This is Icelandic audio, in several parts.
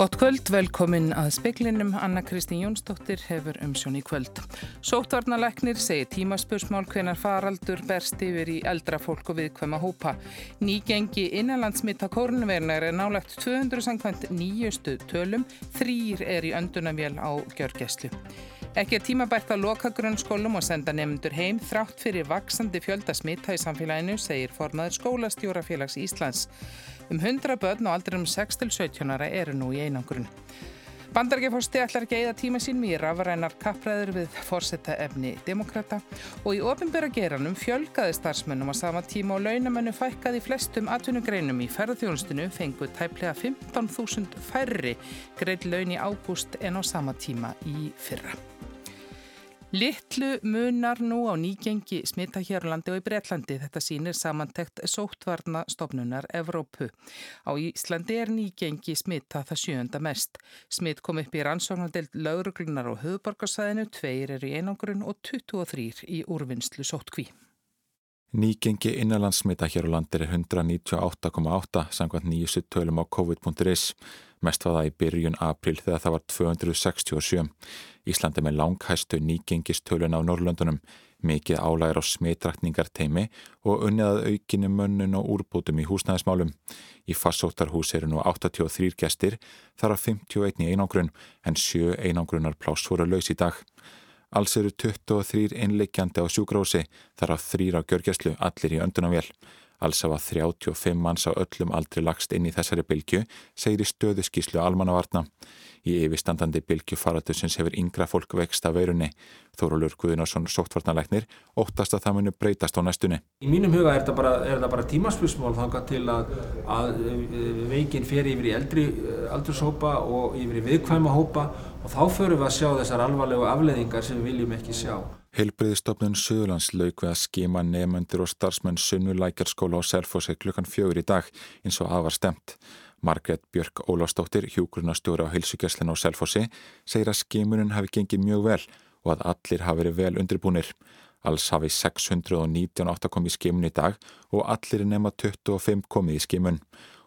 Gott kvöld, velkomin að speklinum. Anna Kristín Jónsdóttir hefur umsjón í kvöld. Sótvarnaleknir segir tímaspursmál hvenar faraldur berst yfir í eldra fólk og viðkvæma hópa. Nýgengi innanlandsmitta kórnverðnar er nálagt 200 sangkvæmt nýjustu tölum, þrýr er í öndunavél á gjörgæslu. Ekki að tímabært að loka grunnskólum og senda nefndur heim þrátt fyrir vaksandi fjölda smitta í samfélaginu, segir formaður skólastjórafélags Íslands. Um 100 börn og aldrei um 6-17 ára eru nú í einangrun. Bandargeforsti ætlar ekki að eida tíma sín í rafrænar kappræður við fórsetta efni demokrata og í ofinbæra geranum fjölgaði starfsmönnum á sama tíma og launamennu fækkaði flestum atvinnugreinum í ferðarþjónustinu fengu tæplega 15.000 færri greið laun í ágúst en á sama tíma í fyrra. Littlu munar nú á nýgengi smita hér á landi og í Breitlandi. Þetta sínir samantekt sóttvarna stofnunar Evrópu. Á Íslandi er nýgengi smita það sjönda mest. Smit kom upp í rannsóknardelt lauruglunar á höfuborgarsæðinu, tveir eru í einangrun og 23 í úrvinnslu sóttkví. Nýgengi innanlandsmita hér á landi er 198,8 samkvæmt nýjustu tölum á COVID.is. Mest var það í byrjun april þegar það var 267. Íslandi með langhæstu nýgengistölun á Norrlöndunum, mikið álægir á smitrakningarteimi og unnið að aukinni mönnun og úrbútum í húsnæðismálum. Í farsóttarhús eru nú 83 gestir, þar að 51 í einangrun, en 7 einangrunar pláss voru laus í dag. Alls eru 23 innleikjandi á sjúgrósi, þar að þrýra á gjörgjæslu, allir í öndunavél. Alls hafa 35 manns á öllum aldri lagst inn í þessari bylgu, segir í stöðu skíslu almannavarna. Í yfirstandandi bylgu faratusins hefur yngra fólk vext af veirunni. Þórólur Guðunarsson, sóttvarnarleiknir, óttast að það muni breytast á næstunni. Í mínum huga er það bara, bara tímaspusmál þanga til að, að veikin fer yfir í eldri aldurshópa og yfir í viðkvæma hópa og þá förum við að sjá þessar alvarlegu afleðingar sem við viljum ekki sjá. Heilbriðistofnun Suðurlands lauk við að skima nefnendur og starfsmenn Sunnulækjarskóla á Selfossi klukkan fjögur í dag eins og aðvar stemt. Margret Björk Ólafstóttir, hjúgrunastjóra á heilsugjæslinu á Selfossi, segir að skimunin hafi gengið mjög vel og að allir hafi verið vel undirbúnir. Alls hafi 619 átt að koma í skimun í dag og allir nema 25 komið í skimun.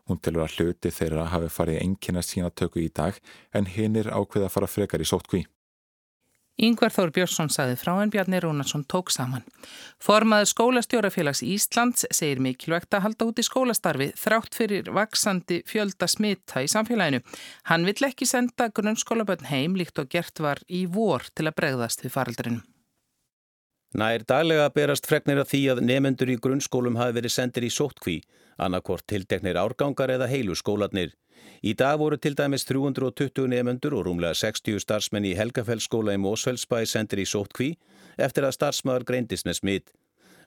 Hún telur að hluti þeirra hafi farið einnkynna sína tökku í dag en hinn er ákveð að fara frekar í sótkví. Yngvar Þór Björnsson saði frá en Bjarni Rúnarsson tók saman. Formaður skólastjórafélags Íslands segir mikilvægt að halda út í skólastarfi þrátt fyrir vaksandi fjölda smitta í samfélaginu. Hann vill ekki senda grunnskólaböldn heim líkt og gert var í vor til að bregðast við faraldrinu. Nær daglega berast fregnir af því að nefendur í grunnskólum hafi verið sendir í sóttkví, annarkvort tilteknir árgangar eða heilu skólanir. Í dag voru til dæmis 320 nefendur og rúmlega 60 starfsmenn í Helgafellsskóla í Mósfellsbæ sendir í sóttkví eftir að starfsmaður greindist með smitt.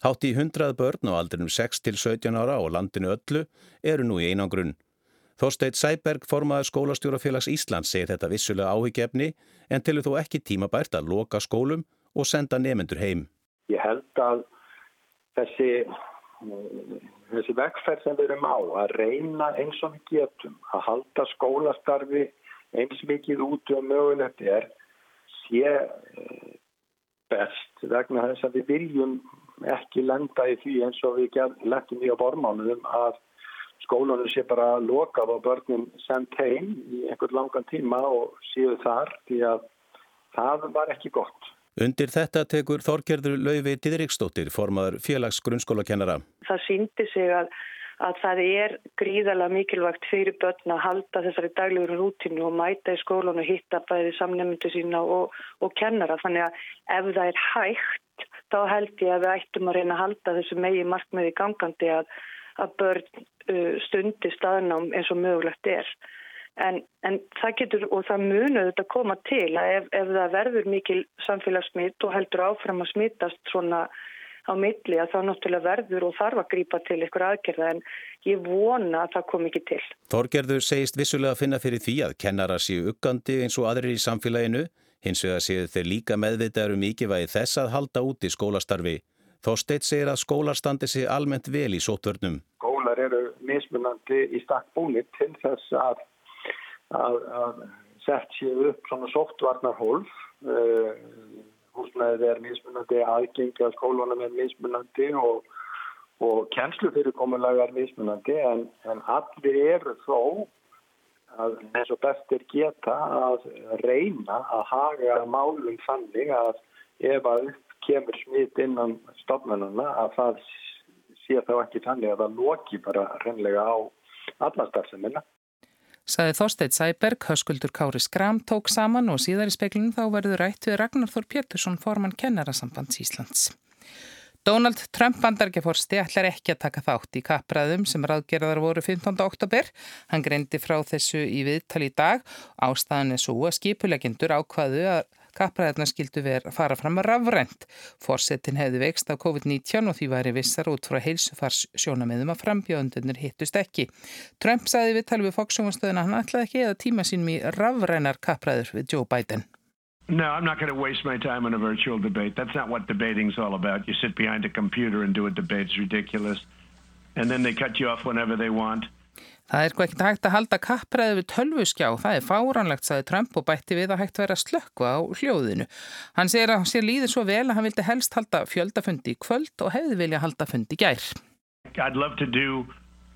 Hátt í 100 börn á aldrinum 6 til 17 ára og landinu öllu eru nú í einangrunn. Þorsteit Sæberg, formaður skólastjórafélags Íslands, segir þetta vissulega áhyggjefni en tilur þó ekki tímabært að loka skólum og senda nefendur heim. Ég held að þessi, þessi vegferð sem við erum á að reyna eins og við getum að halda skólastarfi eins mikið út og mögulegt er sé eh, best vegna þess að við viljum ekki lenda í því eins og við lendum í á bormánuðum að skólanum sé bara lokað og börnum sendt heim í einhvern langan tíma og séu þar því að það var ekki gott. Undir þetta tekur Þorgerður Lauvi Didriksdóttir, formaður félags grunnskólakennara. Það síndi sig að, að það er gríðalega mikilvægt fyrir börn að halda þessari daglegur rútinu og mæta í skólan og hitta bæði samnefndu sína og, og kennara. Þannig að ef það er hægt, þá held ég að við ættum að reyna að halda þessu megi markmiði gangandi að, að börn uh, stundi staðnám eins og mögulegt er. En, en það getur og það munur þetta koma til að ef, ef það verður mikil samfélagssmitt og heldur áfram að smittast svona á milli að þá náttúrulega verður og þarf að grýpa til ykkur aðgerða en ég vona að það kom ekki til. Þorgerður segist vissulega að finna fyrir því að kennara séu uggandi eins og aðrir í samfélaginu, hins vegar séu þeir líka meðvitaður um mikilvægi þess að halda út í skólastarfi. Þorsteit segir að skólar standi sig almennt vel í sótvörnum. Skólar eru mismunandi í stakk búinir til þess að að, að sett séu upp svona softvarnarhólf uh, húsnæðið er mismunandi aðgengi að skólunum er mismunandi og, og kennslufyrirkomulega er mismunandi en, en allir eru þó að eins og bestir geta að reyna að haga málum þannig að ef að kemur smitt innan stofnununa að það sé þá ekki þannig að það loki bara reynlega á allastarfseminna. Saði Þorsteit Sæberg, höskuldur Kári Skram tók saman og síðar í speklinu þá verður rætt við Ragnar Þór Pétursson formann kennarasambands Íslands. Donald Trump bandargeforsti ætlar ekki að taka þátt í kappræðum sem ráðgerðar voru 15. oktober. Hann greindi frá þessu í viðtal í dag. Ástæðan er svo að skipulegendur ákvaðu að kappræðarna skildu verið að fara fram að rafrænt. Forsetin hefði vext á COVID-19 og því væri vissar út frá heilsufars sjónameðum að frambjöndunir hittust ekki. Trump viðtal við Fox-sjónastöðuna hann ætlaði ekki eða tíma sínum í rafrænar kappræður við Joe Biden. No, I'm not going to waste my time on a virtual debate. That's not what debating's all about. You sit behind a computer and do a debate. It's ridiculous. And then they cut you off whenever they want. Það er ekki hægt að halda kappræði við tölvuskjá. Það er fáránlegt, saði Trump og bætti við að hægt vera að slökka á hljóðinu. Hann segir að sér líður svo vel að hann vildi helst halda fjöldafundi í kvöld og hefði vilja halda fundi gær. I'd love to do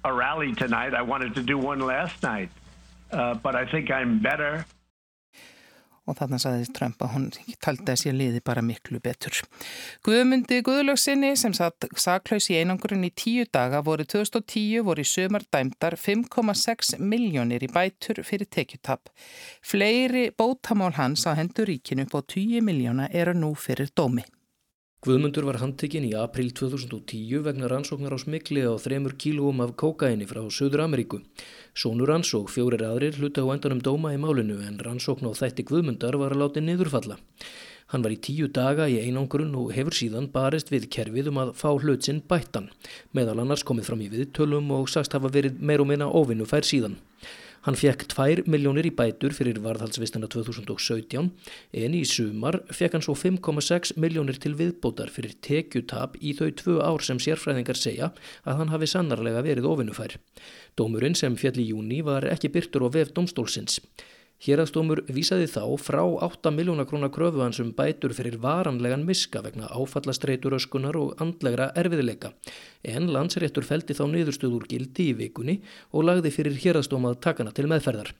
a rally tonight. I wanted to do one last night. Uh, but I think I'm better og þarna saði Trump að hún taldi að sér liði bara miklu betur. Guðmundi Guðlöksinni sem satt saklaus í einangurinn í tíu daga voru 2010 voru í sömar dæmdar 5,6 miljónir í bætur fyrir tekjutapp. Fleiri bótamál hans á hendur ríkinu på 10 miljóna eru nú fyrir dómi. Guðmundur var handtekinn í april 2010 vegna rannsóknar á smikli á þremur kílúum af kókaini frá Söður Ameríku. Sónur og fjórir aðrir hluta á endanum dóma í málinu en rannsókn á þætti Guðmundar var að láti niðurfalla. Hann var í tíu daga í einangrun og hefur síðan barist við kerfið um að fá hlutsinn bættan. Meðal annars komið fram í viðtölum og sagst hafa verið meir og minna óvinnu fær síðan. Hann fekk 2 miljónir í bætur fyrir varðhaldsvistina 2017 en í sumar fekk hann svo 5,6 miljónir til viðbótar fyrir tekjutap í þau tvö ár sem sérfræðingar segja að hann hafi sannarlega verið ofinnufær. Dómurinn sem fjall í júni var ekki byrtur á vef domstólsins. Hérastómur vísaði þá frá 8 miljóna krónar kröfu hans um bætur fyrir varanlegan miska vegna áfallastreituröskunar og andlegra erfiðleika en landsréttur feldi þá niðurstöður gildi í vikunni og lagði fyrir hérastómað takana til meðferðar.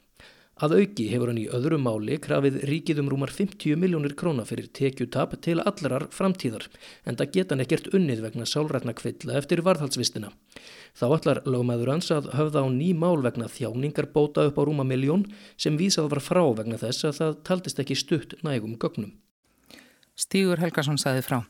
Að auki hefur hann í öðru máli krafið ríkið um rúmar 50 miljónir króna fyrir tekjutap til allarar framtíðar en það geta hann ekkert unnið vegna sálrætna kvilla eftir varðhaldsvistina. Þá allar lögmaður hans að höfða á ný mál vegna þjáningar bóta upp á rúma miljón sem vísað var frá vegna þess að það taldist ekki stutt nægum gögnum. Stígur Helgarsson saði frá.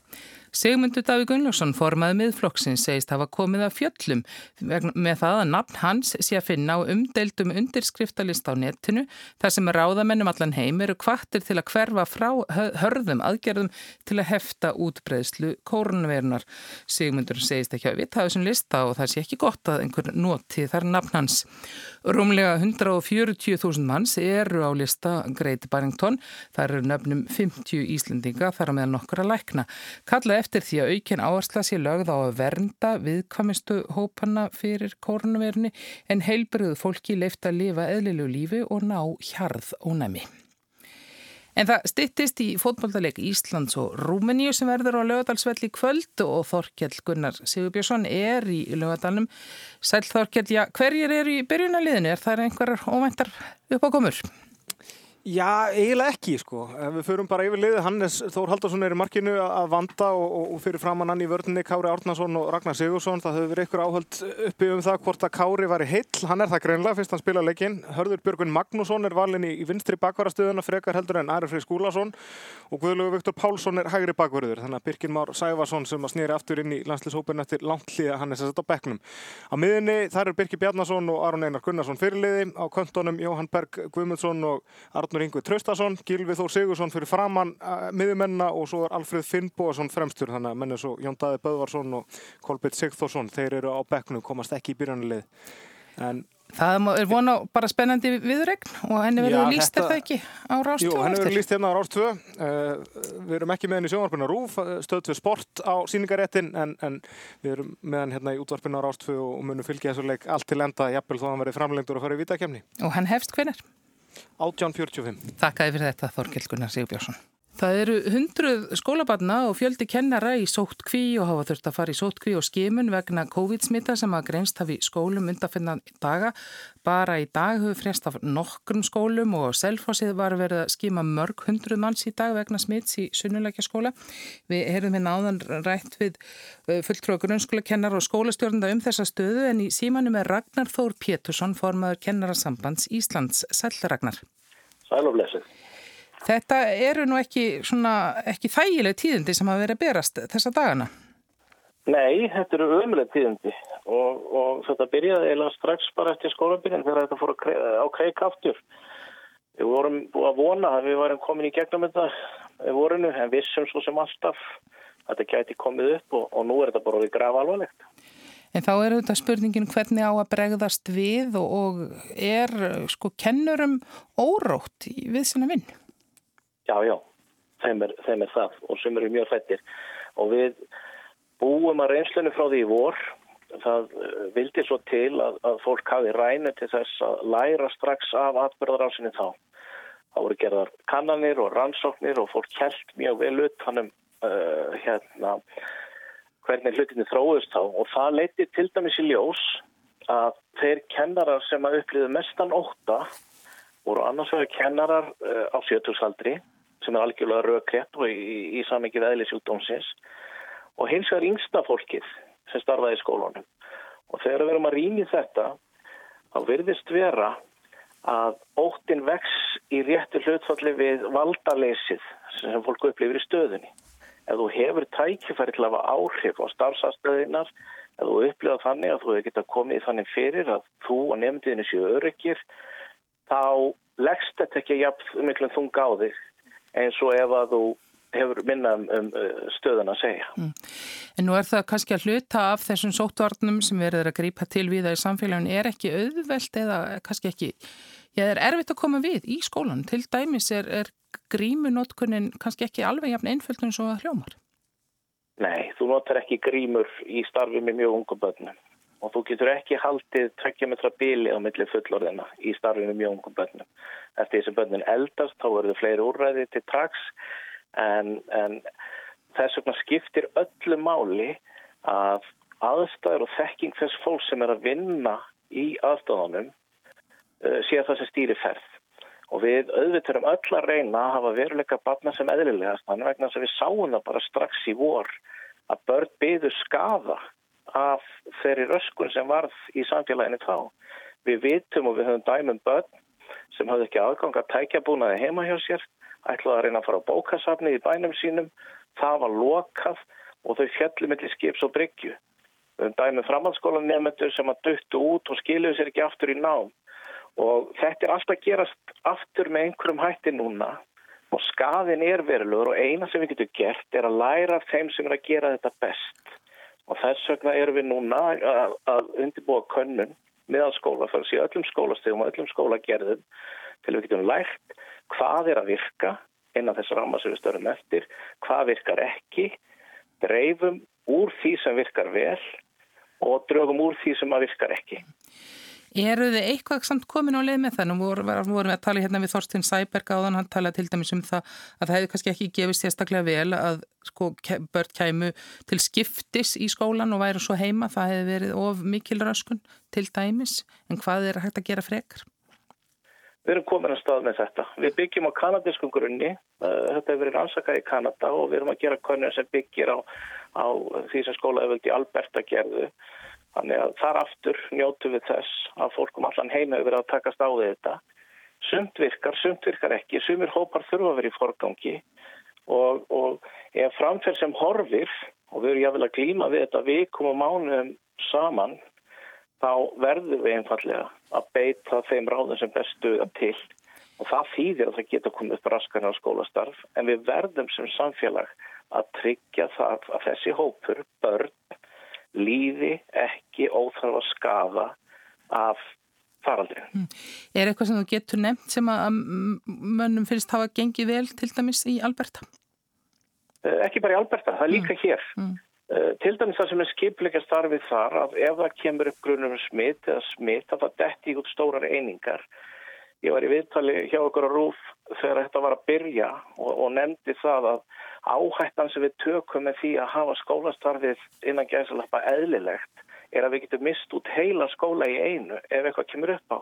Sigmundur Daví Gunnlaugsson formaði miðflokksins segist hafa komið að fjöllum með það að nafn hans sé að finna á umdeildum undirskriftalist á netinu þar sem ráðamennum allan heim eru kvartir til að hverfa frá hörðum aðgerðum til að hefta útbreðslu kórnverunar. Sigmundur segist ekki að vita þessum lista og það sé ekki gott að einhver noti þar nafn hans. Rúmlega 140.000 manns eru á lista Greiti Barrington. Það eru nöfnum 50 Íslendinga þar á meðan nokkura lækna. Kalla eftir því að aukin áhersla sé lögð á að vernda viðkvamistu hópanna fyrir kórnverðinni en heilbriðu fólki leift að lifa eðlilegu lífi og ná hjarð ónæmi. En það stittist í fótballtaleg Íslands og Rúmeníu sem verður á lögadalsvelli kvöld og Þorkjell Gunnar Sigurbjörnsson er í lögadalum. Sæl Þorkjell, já, hverjir eru í byrjunaliðinu? Er það einhverjar óvæntar uppákomur? Já, eiginlega ekki sko. Við förum bara yfir liðið. Hannes Þór Haldarsson er í markinu að vanda og, og fyrir framann hann í vördunni Kári Árnason og Ragnar Sigursson. Það verið ykkur áhöld uppi um það hvort að Kári var í heill. Hann er það greinlega fyrst hann spila leikinn. Hörður Björgun Magnússon er valin í, í vinstri bakvarastöðuna frekar heldur en Ari Frey Skúlason og Guðlögu Viktor Pálsson er hægri bakvarður. Þannig að Birkin Már Sæfarsson sem að snýri aftur inn í landslýshópin eftir langt hlýða hann er sett á bekknum. Á miðinni þar er Birki Bjarnason og Aron Einar Gunnarsson fyrirliði. Á köntunum Jóhann Berg Guðmundsson og Arnur Ingu Traustason, Gilvi Þór Sigursson fyrir framann uh, miðumennina og svo er Alfred Finnbóðarsson fremstur þannig að menn er svo Jón Daði Böðvarsson og Kolbjörn Sigþórsson, þeir eru á bekknu, komast ekki í byrjanulið en Það er vona bara spennandi viðregn og henni verður líst það ekki á Rástvö? Jú, henni verður líst hérna á Rástvö. Uh, við erum ekki með henni í sjónvarpinu Rúf, stöðtvö sport á síningaréttin en, en við erum með henni hérna í útvarpinu á Rástvö og munum fylgja þessu leik allt til enda, jafnvel þó að hann verði framlengtur að fara í vitakefni. Og hann hefst hvernig? 1845. Takk að þið fyrir þetta Þorkell Gunnar Sigurbjörnsson. Það eru hundruð skólabarna og fjöldi kennara í sóttkví og hafa þurft að fara í sóttkví og skimun vegna COVID-smita sem að greinst hafi skólum undanfinnan daga. Bara í dag hefur frest af nokkrum skólum og selfhásið var verið að skima mörg hundruð manns í dag vegna smits í sunnuleikja skóla. Við heyrðum hérna áðan rætt við uh, fulltrúa grunnskólakennar og skólastjórnda um þessa stöðu en í símanum er Ragnar Þór Pétursson formaður kennarasambands Íslands. Sæl Ragnar. Sæl og blessið. Þetta eru nú ekki, svona, ekki þægileg tíðindi sem hafa verið að berast þessa dagana? Nei, þetta eru ömuleg tíðindi og, og þetta byrjaði eða strax bara eftir skólabyrjun þegar þetta fór á kreik aftur. Við vorum búið að vona að við varum komin í gegnum þetta vorinu en vissum svo sem alltaf að þetta gæti komið upp og, og nú er þetta bara við grafa alvarlegt. En þá er þetta spurningin hvernig á að bregðast við og, og er sko kennurum órótt við svona vinn? Já, já, þeim er, þeim er það og sem eru mjög fættir og við búum að reynslunni frá því í vor. Það eh, vildi svo til að, að fólk hafi rænu til þess að læra strax af atbyrðarásinni þá. Það voru gerðar kannanir og rannsóknir og fólk held mjög vel ut hann um uh, hérna hvernig hlutinni þróðust þá. Og það leiti til dæmis í ljós að þeir kennarar sem að upplýðu mestan óta voru annars vegar kennarar uh, á sjötugsaldri sem er algjörlega rökrétt og í, í, samengið eðlisjúkdómsins og hins vegar yngsta fólkið sem starfaði í skólunum. Og þegar við erum að rýni þetta, þá verðist vera að óttin vex í réttu hlutfalli við valdaleysið sem fólku upplifir í stöðunni. Ef þú hefur tækifæri til að hafa áhrif á starfsastöðinar, ef þú upplifað þannig að þú hefur getað komið þannig fyrir að þú og nefndiðinu séu öryggir, þá leggst þetta ekki jafn miklum þung á þig eins og ef að þú hefur minna um, um uh, stöðun að segja. Mm. En nú er það kannski að hluta af þessum sóttvarnum sem verður að grípa til við það í samfélaginu er ekki auðvelt eða kannski ekki, já það er erfitt að koma við í skólan. Til dæmis er, er grímunótkunnin kannski ekki alveg jafn einföldun svo að hljómar. Nei, þú notar ekki grímur í starfi með mjög ungu börnum og þú getur ekki haldið tvekkjametra bíli á milli fullorðina í starfinu mjög ungum börnum. Eftir þessi börnin eldast þá verður fleiri úrræði til taks en, en þess vegna skiptir öllu máli að aðstæður og þekking þess fólk sem er að vinna í aðstöðunum uh, sé að það sem stýri ferð. Og við auðvitaðum öll að reyna að hafa veruleika barna sem eðlilegast, þannig vegna að við sáum það bara strax í vor að börn byður skafa af þeirri röskun sem varð í samfélaginu þá. Við vitum og við höfum dæmum börn sem hafði ekki aðgang að tækja búnaði heima hjá sér, ætlaði að reyna að fara á bókasafni í bænum sínum, það var lokað og þau fjalli mellir skips og bryggju. Við höfum dæmum framhaldsskólan nefnendur sem að duttu út og skiluðu sér ekki aftur í nám og þetta er alltaf gerast aftur með einhverjum hætti núna og skadin er verulegur og eina sem við getum gert er að læra þeim sem er að gera þetta best og þess vegna erum við núna að, að undirbúa könnun meðal skóla, þar sé öllum skólastegum og öllum skólagerðum til við getum lært hvað er að virka innan þess ramma sem við störum eftir, hvað virkar ekki, dreifum úr því sem virkar vel og draugum úr því sem að virkar ekki. Eru þið eitthvað samt komin á leið með það? Nú vorum við að tala hérna við Þorstin Sæberg áðan, hann talaði til dæmis um það að það hefði kannski ekki gefið sérstaklega vel að sko, börn kæmu til skiptis í skólan og væri svo heima, það hefði verið of mikil röskun til dæmis, en hvað er hægt að gera frekar? Við erum komin að stað með þetta. Við byggjum á kanadískum grunni, þetta hefur verið ansakað í Kanada og við erum að gera konur sem byggir á, á því sem skólaöföldi Alberta gerðu Þannig að þar aftur njótu við þess að fólkum allan heima hefur verið að takast á þetta. Sumt virkar, sumt virkar ekki, sumir hópar þurfa að vera í forgangi og, og ef framferð sem horfir og við erum jáfnvel að glíma við þetta vikum og mánuðum saman, þá verður við einfallega að beita þeim ráðum sem best stuða til og það þýðir að það geta komið upp raskarna á skólastarf en við verðum sem samfélag að tryggja það að þessi hópur, börn, líði ekki óþarf að skafa af faraldri. Mm. Er eitthvað sem þú getur nefnt sem að mönnum finnst hafa gengið vel til dæmis í Alberta? Eh, ekki bara í Alberta, það er líka mm. hér. Mm. Til dæmis það sem er skipleika starfið þar að ef það kemur upp grunum smitt eða smitt að það detti út stórar einingar Ég var í viðtali hjá okkur á Rúf þegar þetta var að byrja og, og nefndi það að áhættan sem við tökum með því að hafa skólastarfið innan gæðsalappa eðlilegt er að við getum mist út heila skóla í einu ef eitthvað kemur upp á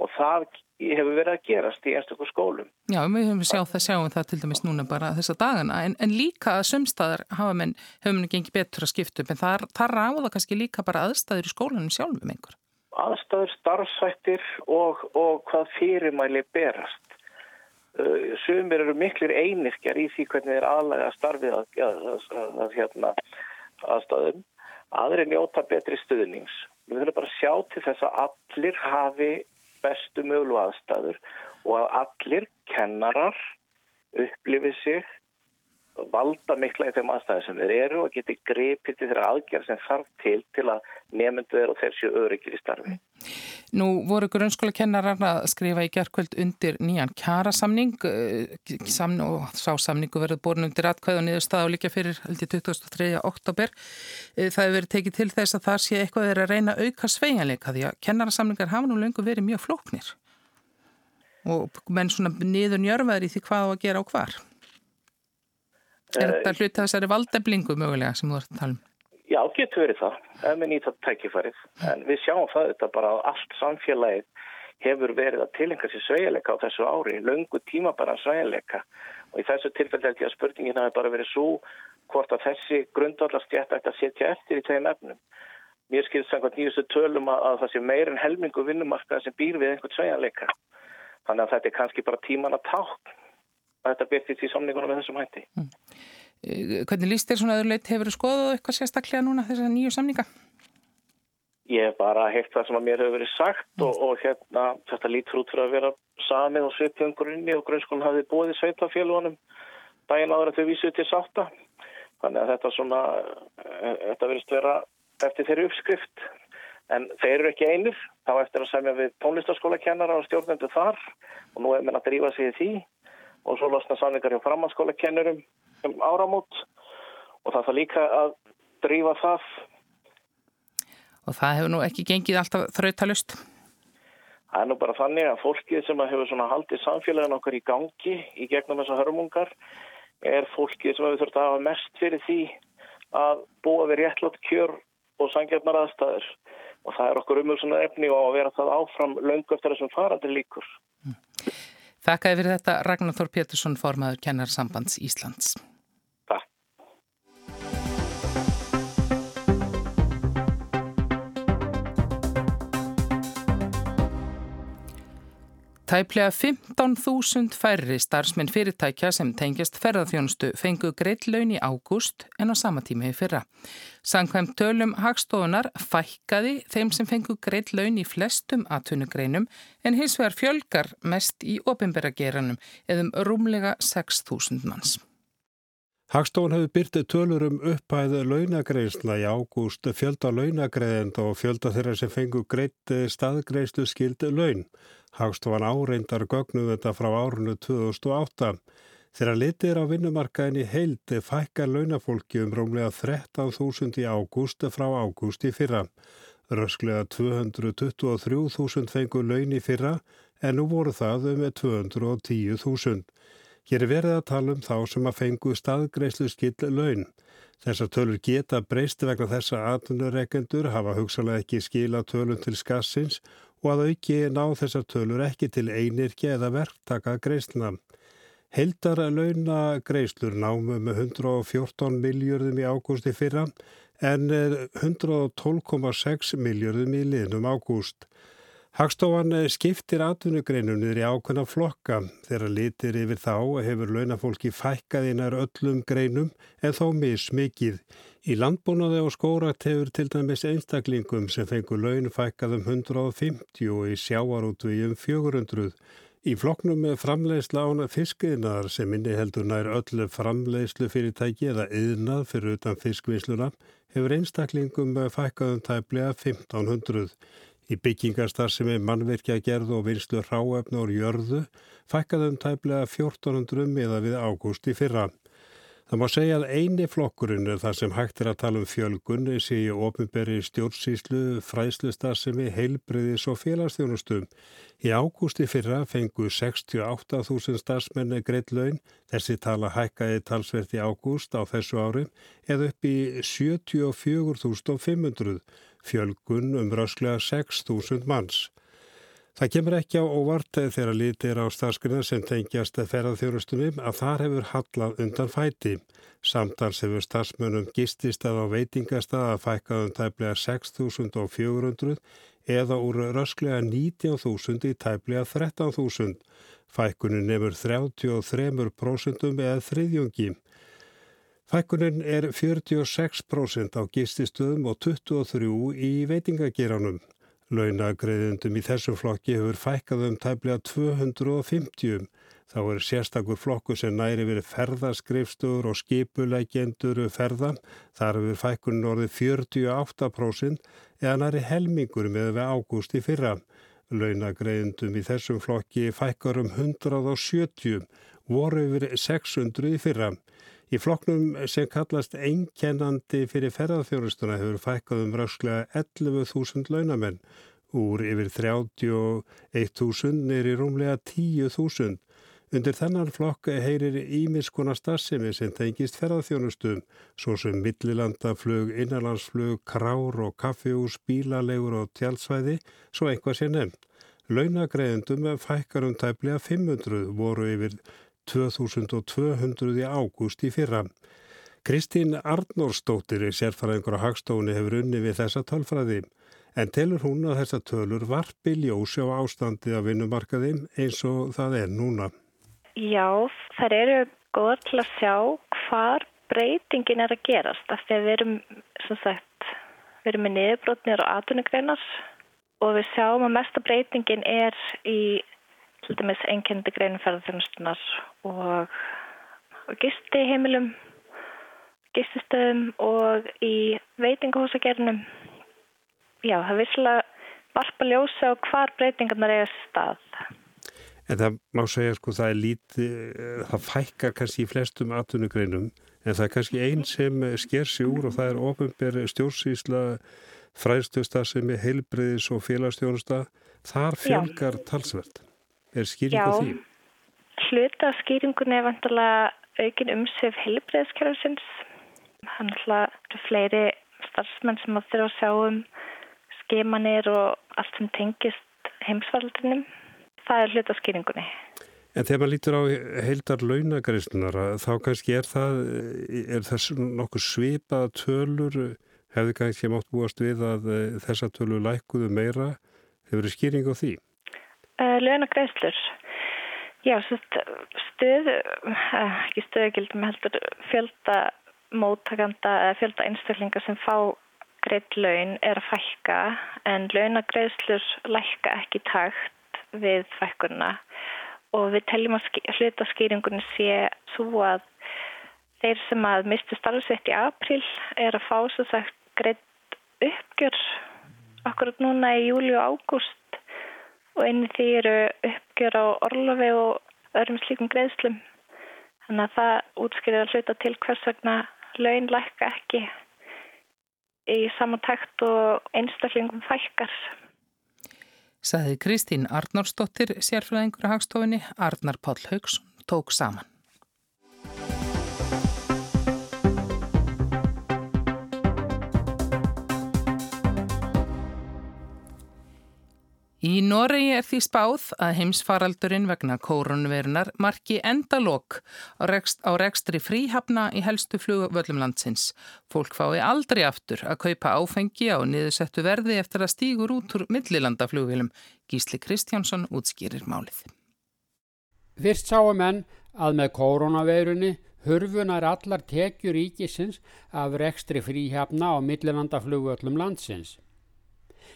og það hefur verið að gerast í einstaklega skólum. Já, við höfum sjáð það, sjáum það til dæmis núna bara þessa dagana en, en líka að sömstaðar hafa menn, hefur menn gengið betur að skipta upp en það, það ráða kannski líka bara aðstæður í skólanum sjálfum einhver. Aðstæður, starfsættir og, og hvað fyrirmæli berast. Uh, sumir eru miklir einirkjar í því hvernig þeir aðlæga starfið að, að, að, hérna, aðstæðum. Aðri njóta betri stuðnings. Við þurfum bara sjá til þess að allir hafi bestu möglu aðstæður og að allir kennarar upplifið sig valda mikla í þeim aðstæðum sem þeir eru og geti grepið til þeirra aðgerð sem þarf til til að nefndu þeir og þeir séu öryggir í starfi. Nú voru grunnskóla kennarar að skrifa í gerðkvöld undir nýjan kjærasamning eh, og sá samningu verið borin undir atkvæð og niður stað á líka fyrir 2003. oktober. Eh, það hefur verið tekið til þess að það sé eitthvað verið að reyna auka sveianleika því að kennarasamningar hafa nú lengur verið mjög flóknir og menn svona niður njörfaður í því hvað á að gera og hvar. Er þetta Eh, hlut að þessari valdeflingu mögulega sem þú ert að tala um? Já, getur verið það, ef við nýta tækifærið. En við sjáum það þetta bara að allt samfélagið hefur verið að tilenga sér sveigleika á þessu ári, löngu tíma bara sveigleika. Og í þessu tilfelli held ég að spurningin hafi bara verið svo hvort að þessi grundvallarstjætt ætti að setja eftir í tegum efnum. Mér skilst samkvæmt nýjustu tölum að, að það sé meir en helmingu vinnumarkað sem býr við einhvern sveigleika. Þannig að þetta er kannski bara tíman að tákn að þetta byrtist í samningunum með þessum hætti. Eh, Hvernig líst þér svona öðruleit hefur þú skoðað eitthvað sérstaklega núna þessar nýju samninga? Ég hef bara heilt það sem að mér hefur verið sagt og, og hérna þetta lítur út fyrir að vera samið og svipjum grunni og grunnskólinn hafði bóðið sveitafélagunum daginn áður að þau vísuð til sátta. Þannig að þetta svona, eh, þetta verist vera eftir þeirri uppskrift. En þeir eru ekki einir, þá eftir að semja við tónlistaskólakennara og stjórnendu þar og nú er menn að drífa sig í því og svo losna samlingar hjá framhanskólakennurum um áramót og það þarf líka að drífa það Og það hefur nú ekki gengið alltaf þrautalust. Það er nú bara þannig að fólkið sem hefur svona haldið samfélagin okkar í gangi í gegnum þessa hörmungar er fólkið sem hefur þurft að hafa mest fyrir því að búa við réttlátt kjör og sangjarnar aðstæður og það er okkur umhugsunar efni og að vera það áfram löngu eftir þessum farandi líkur. Þakkaði fyrir þetta Ragnar Þór Pétursson, formaður kennarsambands Íslands. Tæplega 15.000 færri starfsmenn fyrirtækja sem tengjast ferðarþjónustu fengu greitt laun í ágúst en á sama tíma í fyrra. Sankvæmt tölum hagstofunar fækkaði þeim sem fengu greitt laun í flestum atvinnugreinum en hins vegar fjölgar mest í ofinberageranum eðum rúmlega 6.000 manns. Hagstofan hefur byrtið tölur um upphæðu launagreisla í ágúst, fjölda launagreðenda og fjölda þeirra sem fengu greitt staðgreislu skildi laun. Hagstofan áreindar gögnum þetta frá árunu 2008. Þegar litið er á vinnumarkaðin í heild fækkar launafólki um rómlega 13.000 í ágúst frá ágúst í fyrra. Rösklega 223.000 fengu laun í fyrra en nú voru það um 210.000. Hér er verið að tala um þá sem að fengu staðgreislu skill laun. Þessar tölur geta breyst vegna þessa atvinnureikendur hafa hugsalega ekki skila tölum til skassins og að auki ná þessar tölur ekki til einirki eða verktaka greisluna. Heldar launa greislur námu með 114 miljörðum í ágústi fyrra en 112,6 miljörðum í liðnum ágúst. Hagstofan skiptir atvinnugreinunir í ákveðna flokka. Þegar litir yfir þá hefur launafólki fækkað einar öllum greinum en þó mismikið. Í landbúnaði og skórat hefur til dæmis einstaklingum sem fengur laun fækkað um 150 og í sjáarútvi um 400. Í flokknum með framleiðsla ána fiskiðnar sem inni heldur nær öllu framleiðslu fyrirtæki eða yðnað fyrir utan fiskvinnsluna hefur einstaklingum fækkað um tæplega 1500. Í byggingarstar sem er mannverkja gerð og vinslu ráefna úr jörðu fækkaði um tæplega 1400 miða við ágúst í fyrra. Það má segja að eini flokkurinn er það sem hægt er að tala um fjölgun sé í ofinberi stjórnsýslu, fræðslustasemi, heilbriðis og félagsþjónustum. Í ágústi fyrra fengu 68.000 starfsmenni greitt laun, þessi tala hækkaði talsvert í ágúst á þessu ári eða upp í 74.500 fjölgun um rösklega 6.000 manns. Það kemur ekki á óvart þegar litir á starfsgrunna sem tengjast ferðarþjónustunum að þar hefur hallað undan fæti. Samtals hefur starfsmönum gististað á veitingastað að fækkað um tæplega 6.400 eða úr rösklega 19.000 í tæplega 13.000. Fækkunin nefur 33% eða þriðjungi. Fækkunin er 46% á gististöðum og 23% í veitingageranum. Launagreðendum í þessum flokki hefur fækkað um tæplega 250. Þá er sérstakur flokku sem næri verið ferðaskrifstöður og skipulækjendur ferða. Þar hefur fækkunin orðið 48% eða næri helmingur með við ágúst í fyrra. Launagreðendum í þessum flokki fækkar um 170, voru yfir 600 í fyrra. Í floknum sem kallast einkennandi fyrir ferðarþjónustuna hefur fækkað um rösklega 11.000 launamenn úr yfir 31.000 neyri rúmlega 10.000. Undir þennan flokk heyrir ímiskona starfsemi sem tengist ferðarþjónustum, svo sem millilandaflug, innanlandsflug, krár og kaffihús, bílalegur og tjálsvæði, svo einhvað sé nefn. Launagreðendum fækkar um tæplega 500 voru yfir 2200 í ágúst í fyrra. Kristín Arnórsdóttir er sérfæraðingur á Hagstóni hefur unni við þessa tölfræði en telur hún að þessa tölur varpi ljósi á ástandi af vinnumarkaði eins og það er núna. Já, þær eru góðar til að sjá hvar breytingin er að gerast að við erum, sagt, við erum með niðurbrotnir og atvinnugreinar og við sjáum að mesta breytingin er í til dæmis einkendi greinum ferðarþjónustunar og, og gisti heimilum, gististöðum og í veitingahúsagerðinum. Já, það er visslega varpa ljósa á hvar breytingarnar eiga stað. En það má segja sko það er lítið, það fækkar kannski í flestum atvinnugreinum en það er kannski einn sem sker sig úr og það er ofinberi stjórnsýsla fræðstösta sem er heilbriðis og félagsstjónusta. Þar fjölgar talsvert. Er skýringu því? Hluta skýringun er vantilega aukin umsef heilbreyðskerfisins. Þannig að það eru fleiri starfsmenn sem að að sjá um skemanir og allt sem tengist heimsvaldinum. Það er hluta skýringunni. En þegar maður lítur á heildar launagreyslunar þá kannski er það, er þess nokkuð svipað tölur, hefði kannski mátt búast við að þessa tölur lækuðu meira. Hefur skýring á því? Uh, Launagreislur. Já, stöð, uh, ekki stöðugildum heldur fjölda móttakanda eða fjölda einstaklingar sem fá greitt laun er að fækka en launagreislur lækka ekki takt við fækkunna og við teljum að hlutaskýringunni sé svo að þeir sem að mistu starfsveit í april er að fá svo sagt greitt uppgjör akkurat núna í júli og ágúst og einni því eru uppgjör á orlofi og öðrum slíkum greiðslum. Þannig að það útskýrið að hluta til hvers vegna laun lækka ekki í samantækt og einstaklingum fælkar. Saði Kristín Arnórsdóttir, sérfræðingur á hagstofinni, Arnar Páll Haugsson tók saman. Í Noregi er því spáð að heimsfaraldurinn vegna kórunverunar marki endalók á, rekst, á rekstri fríhafna í helstu flugvöllum landsins. Fólk fái aldrei aftur að kaupa áfengi á niðursettu verði eftir að stígur út úr millilandaflugvilum. Gísli Kristjánsson útskýrir málið. Fyrst sáum enn að með kórunveirunni hurfunar allar tekjur ríkisins af rekstri fríhafna á millilandaflugvöllum landsins.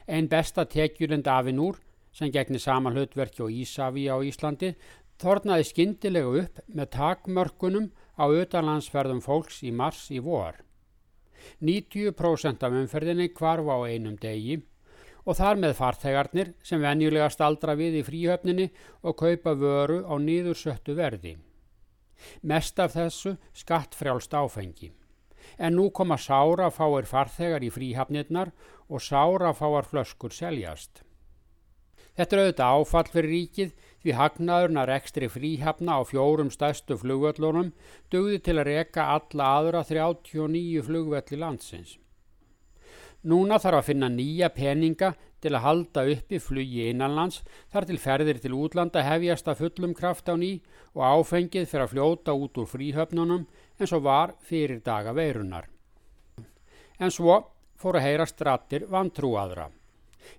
Einn besta tekjurinn Davinúr, sem gegnir sama hlutverki og Ísafi á Íslandi, þornaði skindilega upp með takmörkunum á utanlandsferðum fólks í mars í vor. 90% af umferðinni kvarf á einum degi og þar með farþegarnir sem venjulega staldra við í fríhöfninni og kaupa vöru á nýðursöttu verði. Mest af þessu skattfrjálst áfengi. En nú koma sára fáir farþegar í fríhafnirnar og sára fáar flöskur seljast. Þetta er auðvitað áfall fyrir ríkið því hagnaðurna rekstri fríhafna á fjórum stærstu flugvöllunum dugði til að reka alla aðra 39 flugvelli landsins. Núna þarf að finna nýja peninga til að halda uppi flugi innanlands þar til ferðir til útlanda hefjast að fullum kraft á ný og áfengið fyrir að fljóta út úr fríhöfnunum eins og var fyrir daga veirunar. En svo fóru að heyra strattir vantrúaðra.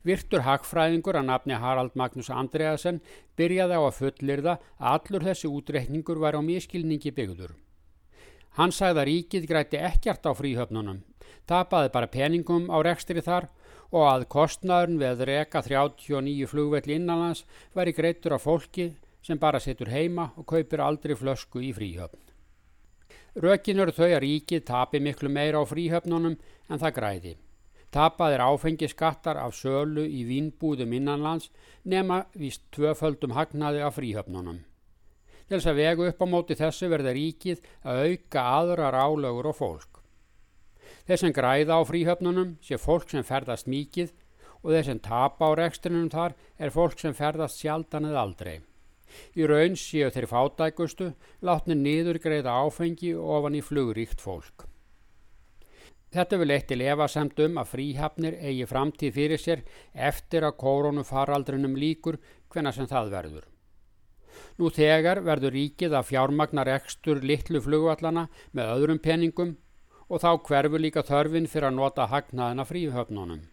Virtur hagfræðingur að nafni Harald Magnús Andreasen byrjaði á að fullirða að allur þessi útreikningur var á miskilningi byggður. Hann sagði að ríkið græti ekkert á fríhöfnunum, tapaði bara peningum á rekstri þar og að kostnaðurinn við að reka 39 flugvelli innanlands væri greitur af fólki sem bara setur heima og kaupir aldrei flösku í fríhöfn. Rökin eru þau að ríkið tapi miklu meira á fríhöfnunum en það græði. Tapað er áfengiskattar af sölu í vínbúðum innanlands nema vist tvöföldum hagnaði af fríhöfnunum. Til þess að vega upp á móti þessu verða ríkið að auka aðra rálögur og fólk. Þeir sem græða á fríhöfnunum sé fólk sem ferðast mikið og þeir sem tapa á rekstrinum þar er fólk sem ferðast sjaldan eða aldrei. Í raun séu þeir fátækustu, látni niður greiða áfengi ofan í flugríkt fólk. Þetta vil eitt til efasemt um að fríhafnir eigi framtíð fyrir sér eftir að koronafaraldrinum líkur hvenna sem það verður. Nú þegar verður ríkið að fjármagnar ekstur litlu flugvallana með öðrum peningum og þá hverfur líka þörfin fyrir að nota hagnaðina fríhöfnunum.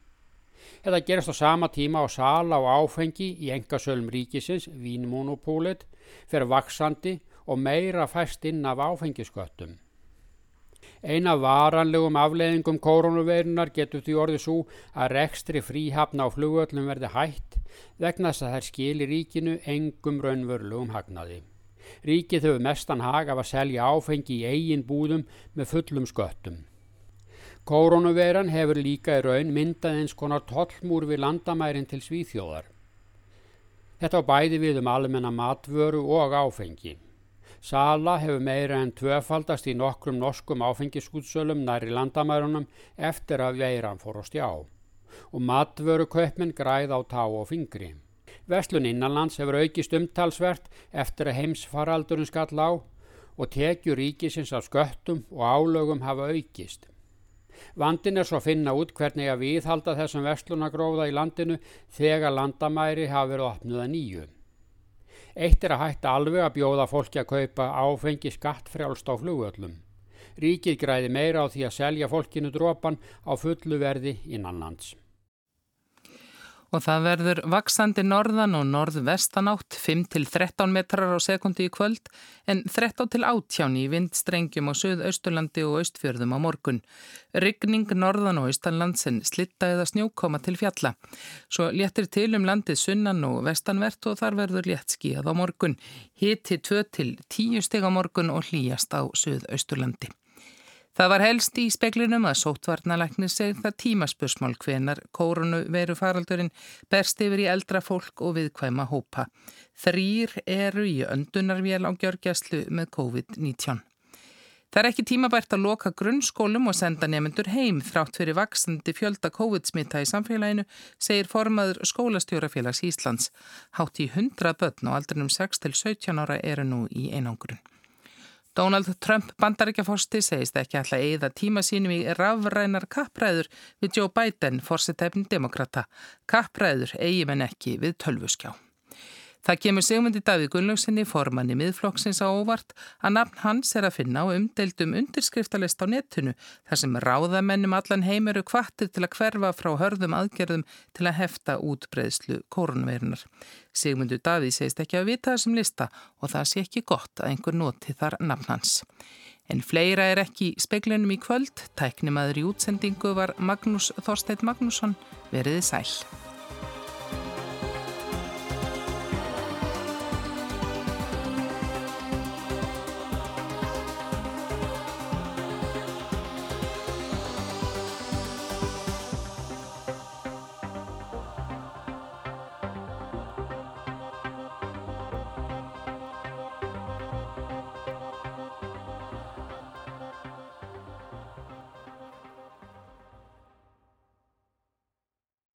Þetta gerist á sama tíma á sala og áfengi í engasölum ríkisins, vínmonopólit, fyrir vaksandi og meira fæst inn af áfengisköttum. Eina varanlegum afleðingum koronaveirunar getur því orðið svo að rekstri fríhafna á flugöllum verði hætt vegna þess að þær skilir ríkinu engum raunvörlugum hagnaði. Ríkið hefur mestan hag af að selja áfengi í eigin búðum með fullum sköttum. Koronaveiran hefur líka í raun myndað eins konar tollmúr við landamærin til svíþjóðar. Þetta á bæði við um almenna matvöru og áfengi. Sala hefur meira en tvöfaldast í nokkrum norskum áfengiskútsölum næri landamærunum eftir að veiran fór á stjá og matvöru kaupminn græð á tá og fingri. Vestlun innanlands hefur aukist umtalsvert eftir að heimsfaraldurinn skall á og tekjur ríkisins af sköttum og álögum hafa aukist. Vandin er svo að finna út hvernig að viðhalda þessum vestlunagróða í landinu þegar landamæri hafa verið opnuða nýju. Eitt er að hætta alveg að bjóða fólki að kaupa áfengi skattfrjálst á flugöllum. Ríkið græði meira á því að selja fólkinu drópan á fullu verði innanlands. Og það verður vaksandi norðan og norðvestanátt 5-13 metrar á sekundi í kvöld en 13-18 í vindstrengjum á Suðausturlandi og Austfjörðum á morgun. Ryggning norðan og Austanlands en slitta eða snjókoma til fjalla. Svo léttir til um landið sunnan og vestanvert og þar verður létt skíðað á morgun. Hiti 2-10 steg á morgun og hlýjast á Suðausturlandi. Það var helst í speklinum að sótvarnalæknir segð það tímaspursmál hvenar kórunu veru faraldurinn berst yfir í eldra fólk og viðkvæma hópa. Þrýr eru í öndunarvél á gjörgjastlu með COVID-19. Það er ekki tímabært að loka grunnskólum og senda nefnendur heim þrátt fyrir vaksandi fjölda COVID-smitta í samfélaginu, segir formaður skólastjórafélags Íslands. Hátt í 100 börn og aldrinum 6-17 ára eru nú í einangurinn. Donald Trump bandaríkjaforsti segist ekki alltaf eigða tíma sínum í rafrænar kappræður við Joe Biden, forsetæfnin demokrata. Kappræður eigi menn ekki við tölvuskjá. Það kemur Sigmundi Davíð Gunnlaugsinni formanni miðflokksins á óvart að nafn hans er að finna á umdeildum undirskriftalist á netinu þar sem ráðamennum allan heim eru kvartir til að hverfa frá hörðum aðgerðum til að hefta útbreyðslu kórunveirunar. Sigmundu Davíð segist ekki að vita þessum lista og það sé ekki gott að einhver noti þar nafn hans. En fleira er ekki í speiklinum í kvöld. Tæknimaður í útsendingu var Magnús Þorsteit Magnússon. Veriði sæl.